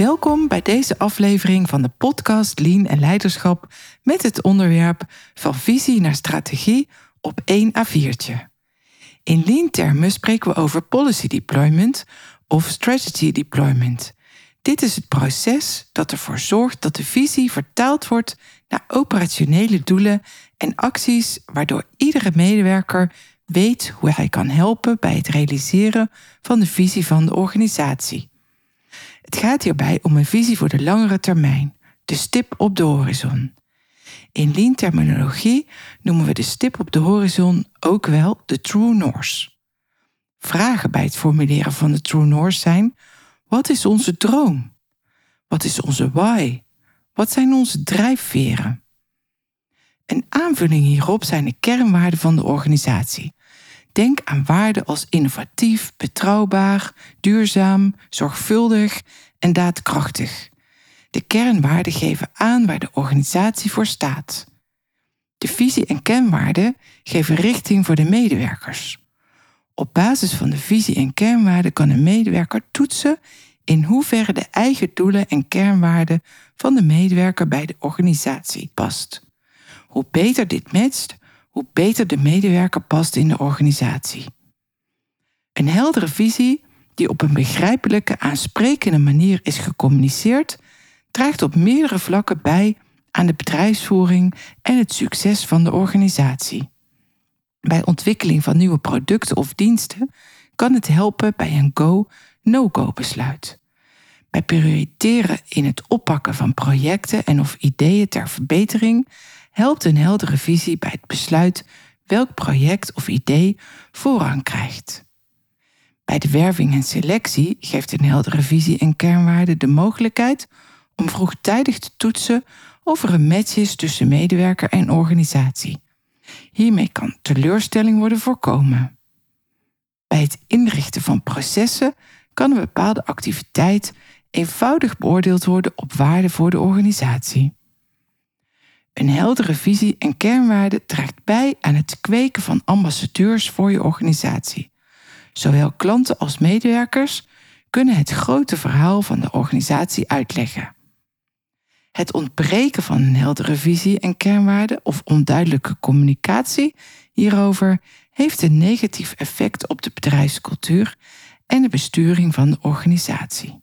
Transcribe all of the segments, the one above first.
Welkom bij deze aflevering van de podcast Lean en Leiderschap met het onderwerp van visie naar strategie op één A4'tje. In Lean-termen spreken we over policy deployment of strategy deployment. Dit is het proces dat ervoor zorgt dat de visie vertaald wordt naar operationele doelen en acties, waardoor iedere medewerker weet hoe hij kan helpen bij het realiseren van de visie van de organisatie. Het gaat hierbij om een visie voor de langere termijn, de stip op de horizon. In lean-terminologie noemen we de stip op de horizon ook wel de True North. Vragen bij het formuleren van de True North zijn: wat is onze droom? Wat is onze why? Wat zijn onze drijfveren? Een aanvulling hierop zijn de kernwaarden van de organisatie. Denk aan waarden als innovatief, betrouwbaar, duurzaam, zorgvuldig en daadkrachtig. De kernwaarden geven aan waar de organisatie voor staat. De visie en kernwaarden geven richting voor de medewerkers. Op basis van de visie en kernwaarden kan een medewerker toetsen in hoeverre de eigen doelen en kernwaarden van de medewerker bij de organisatie past. Hoe beter dit matcht, beter de medewerker past in de organisatie. Een heldere visie die op een begrijpelijke, aansprekende manier is gecommuniceerd, draagt op meerdere vlakken bij aan de bedrijfsvoering en het succes van de organisatie. Bij ontwikkeling van nieuwe producten of diensten kan het helpen bij een go-no-go besluit. Bij prioriteren in het oppakken van projecten en of ideeën ter verbetering helpt een heldere visie bij het besluit welk project of idee voorrang krijgt. Bij de werving en selectie geeft een heldere visie en kernwaarde de mogelijkheid om vroegtijdig te toetsen of er een match is tussen medewerker en organisatie. Hiermee kan teleurstelling worden voorkomen. Bij het inrichten van processen kan een bepaalde activiteit eenvoudig beoordeeld worden op waarde voor de organisatie. Een heldere visie en kernwaarde draagt bij aan het kweken van ambassadeurs voor je organisatie. Zowel klanten als medewerkers kunnen het grote verhaal van de organisatie uitleggen. Het ontbreken van een heldere visie en kernwaarde of onduidelijke communicatie hierover heeft een negatief effect op de bedrijfscultuur en de besturing van de organisatie.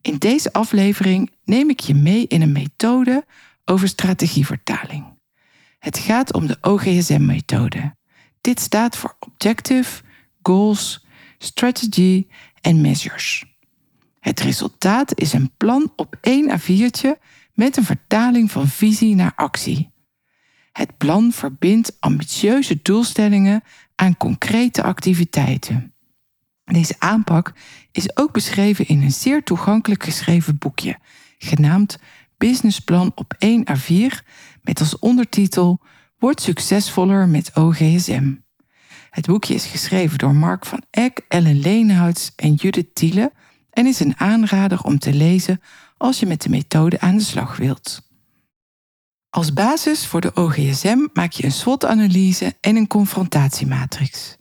In deze aflevering neem ik je mee in een methode over strategievertaling. Het gaat om de OGSM-methode. Dit staat voor Objective, Goals, Strategy en Measures. Het resultaat is een plan op één A4'tje met een vertaling van visie naar actie. Het plan verbindt ambitieuze doelstellingen aan concrete activiteiten. Deze aanpak is ook beschreven in een zeer toegankelijk geschreven boekje, genaamd Businessplan op 1 A4, met als ondertitel Word succesvoller met OGSM. Het boekje is geschreven door Mark van Eck, Ellen Leenhouts en Judith Thiele en is een aanrader om te lezen als je met de methode aan de slag wilt. Als basis voor de OGSM maak je een SWOT-analyse en een confrontatiematrix.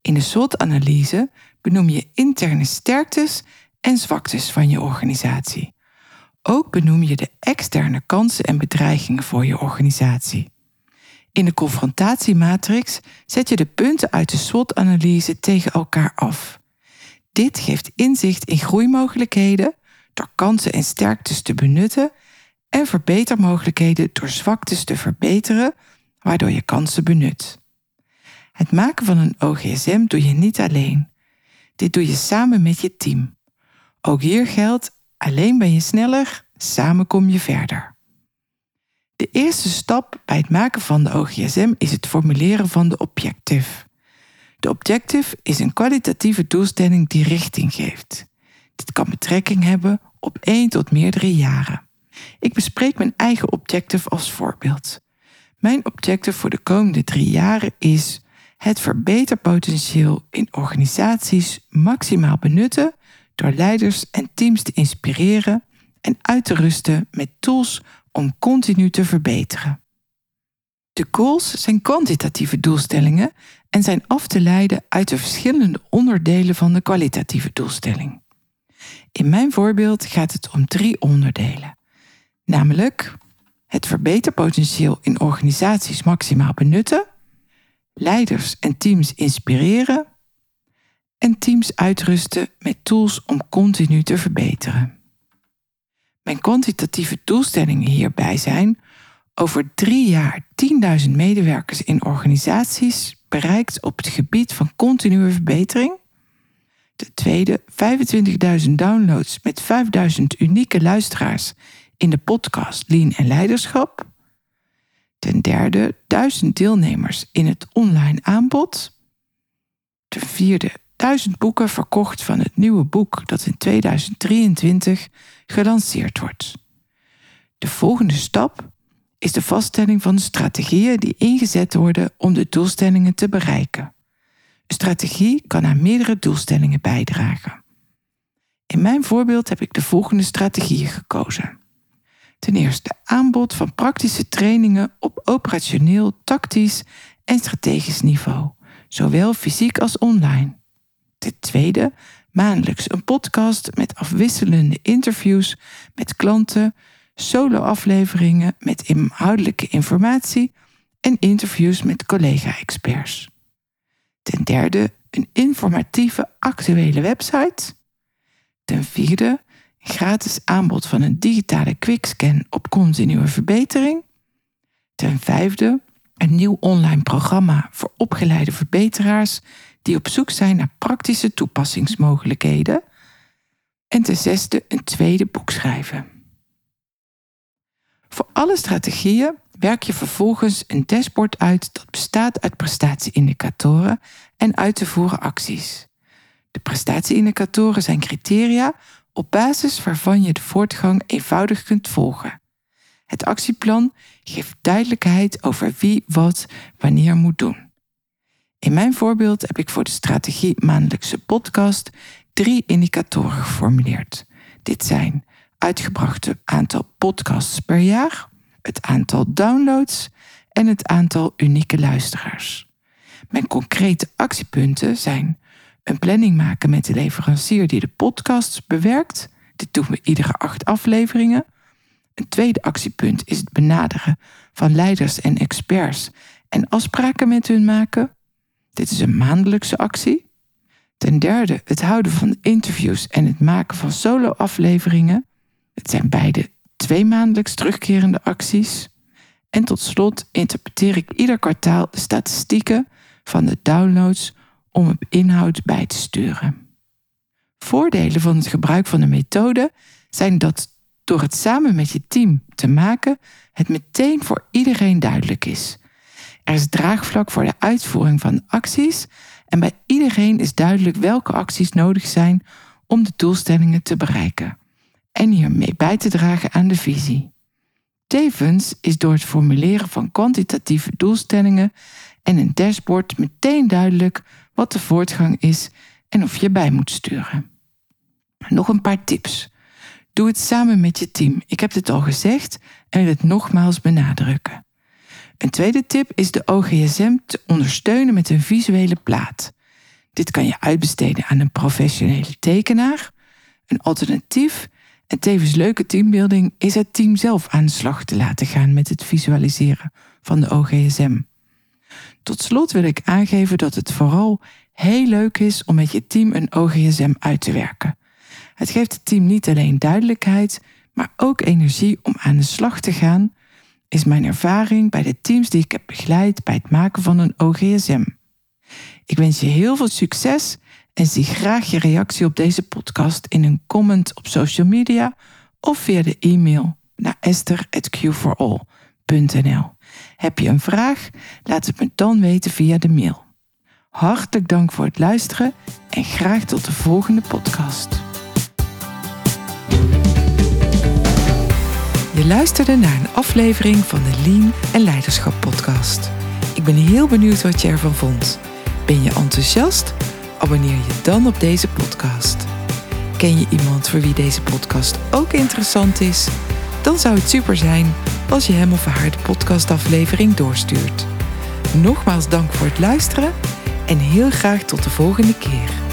In de SWOT-analyse benoem je interne sterktes en zwaktes van je organisatie. Ook benoem je de externe kansen en bedreigingen voor je organisatie. In de confrontatiematrix zet je de punten uit de SWOT-analyse tegen elkaar af. Dit geeft inzicht in groeimogelijkheden door kansen en sterktes te benutten en verbetermogelijkheden door zwaktes te verbeteren, waardoor je kansen benut. Het maken van een OGSM doe je niet alleen. Dit doe je samen met je team. Ook hier geldt, alleen ben je sneller, samen kom je verder. De eerste stap bij het maken van de OGSM is het formuleren van de objective. De objective is een kwalitatieve doelstelling die richting geeft. Dit kan betrekking hebben op één tot meerdere jaren. Ik bespreek mijn eigen objective als voorbeeld. Mijn objective voor de komende drie jaren is het verbeterpotentieel in organisaties maximaal benutten door leiders en teams te inspireren en uit te rusten met tools om continu te verbeteren. De goals zijn kwantitatieve doelstellingen en zijn af te leiden uit de verschillende onderdelen van de kwalitatieve doelstelling. In mijn voorbeeld gaat het om drie onderdelen, namelijk het verbeterpotentieel in organisaties maximaal benutten, leiders en teams inspireren en teams uitrusten met tools om continu te verbeteren. Mijn kwantitatieve doelstellingen hierbij zijn over drie jaar 10.000 medewerkers in organisaties bereikt op het gebied van continue verbetering. De tweede 25.000 downloads met 5.000 unieke luisteraars in de podcast Lean en Leiderschap. Ten derde 1000 deelnemers in het online aanbod. Ten vierde 1000 boeken verkocht van het nieuwe boek dat in 2023 gelanceerd wordt. De volgende stap is de vaststelling van strategieën die ingezet worden om de doelstellingen te bereiken. Een strategie kan aan meerdere doelstellingen bijdragen. In mijn voorbeeld heb ik de volgende strategieën gekozen. Ten eerste aanbod van praktische trainingen op operationeel, tactisch en strategisch niveau, zowel fysiek als online. Ten tweede maandelijks een podcast met afwisselende interviews met klanten, solo-afleveringen met inhoudelijke informatie en interviews met collega-experts. Ten derde een informatieve actuele website. Ten vierde gratis aanbod van een digitale quickscan op continue verbetering. Ten vijfde een nieuw online programma voor opgeleide verbeteraars die op zoek zijn naar praktische toepassingsmogelijkheden. En ten zesde een tweede boek schrijven. Voor alle strategieën werk je vervolgens een dashboard uit dat bestaat uit prestatieindicatoren en uit te voeren acties. De prestatieindicatoren zijn criteria op basis waarvan je de voortgang eenvoudig kunt volgen. Het actieplan geeft duidelijkheid over wie wat wanneer moet doen. In mijn voorbeeld heb ik voor de strategie maandelijkse podcast drie indicatoren geformuleerd. Dit zijn uitgebrachte aantal podcasts per jaar, het aantal downloads en het aantal unieke luisteraars. Mijn concrete actiepunten zijn een planning maken met de leverancier die de podcasts bewerkt. Dit doen we iedere acht afleveringen. Een tweede actiepunt is het benaderen van leiders en experts en afspraken met hun maken. Dit is een maandelijkse actie. Ten derde het houden van interviews en het maken van solo-afleveringen. Het zijn beide twee maandelijks terugkerende acties. En tot slot interpreteer ik ieder kwartaal de statistieken van de downloads om op inhoud bij te sturen. Voordelen van het gebruik van de methode zijn dat door het samen met je team te maken, het meteen voor iedereen duidelijk is. Er is draagvlak voor de uitvoering van acties en bij iedereen is duidelijk welke acties nodig zijn om de doelstellingen te bereiken en hiermee bij te dragen aan de visie. Tevens is door het formuleren van kwantitatieve doelstellingen en een dashboard meteen duidelijk wat de voortgang is en of je bij moet sturen. Nog een paar tips. Doe het samen met je team. Ik heb dit al gezegd en wil het nogmaals benadrukken. Een tweede tip is de OGSM te ondersteunen met een visuele plaat. Dit kan je uitbesteden aan een professionele tekenaar. Een alternatief en tevens leuke teambuilding is het team zelf aan de slag te laten gaan met het visualiseren van de OGSM. Tot slot wil ik aangeven dat het vooral heel leuk is om met je team een OGSM uit te werken. Het geeft het team niet alleen duidelijkheid, maar ook energie om aan de slag te gaan, is mijn ervaring bij de teams die ik heb begeleid bij het maken van een OGSM. Ik wens je heel veel succes en zie graag je reactie op deze podcast in een comment op social media of via de e-mail naar esther.q4all.nl. Heb je een vraag? Laat het me dan weten via de mail. Hartelijk dank voor het luisteren en graag tot de volgende podcast. Je luisterde naar een aflevering van de Lean en Leiderschap podcast. Ik ben heel benieuwd wat je ervan vond. Ben je enthousiast? Abonneer je dan op deze podcast. Ken je iemand voor wie deze podcast ook interessant is? Dan zou het super zijn als je hem of haar de podcastaflevering doorstuurt. Nogmaals dank voor het luisteren en heel graag tot de volgende keer.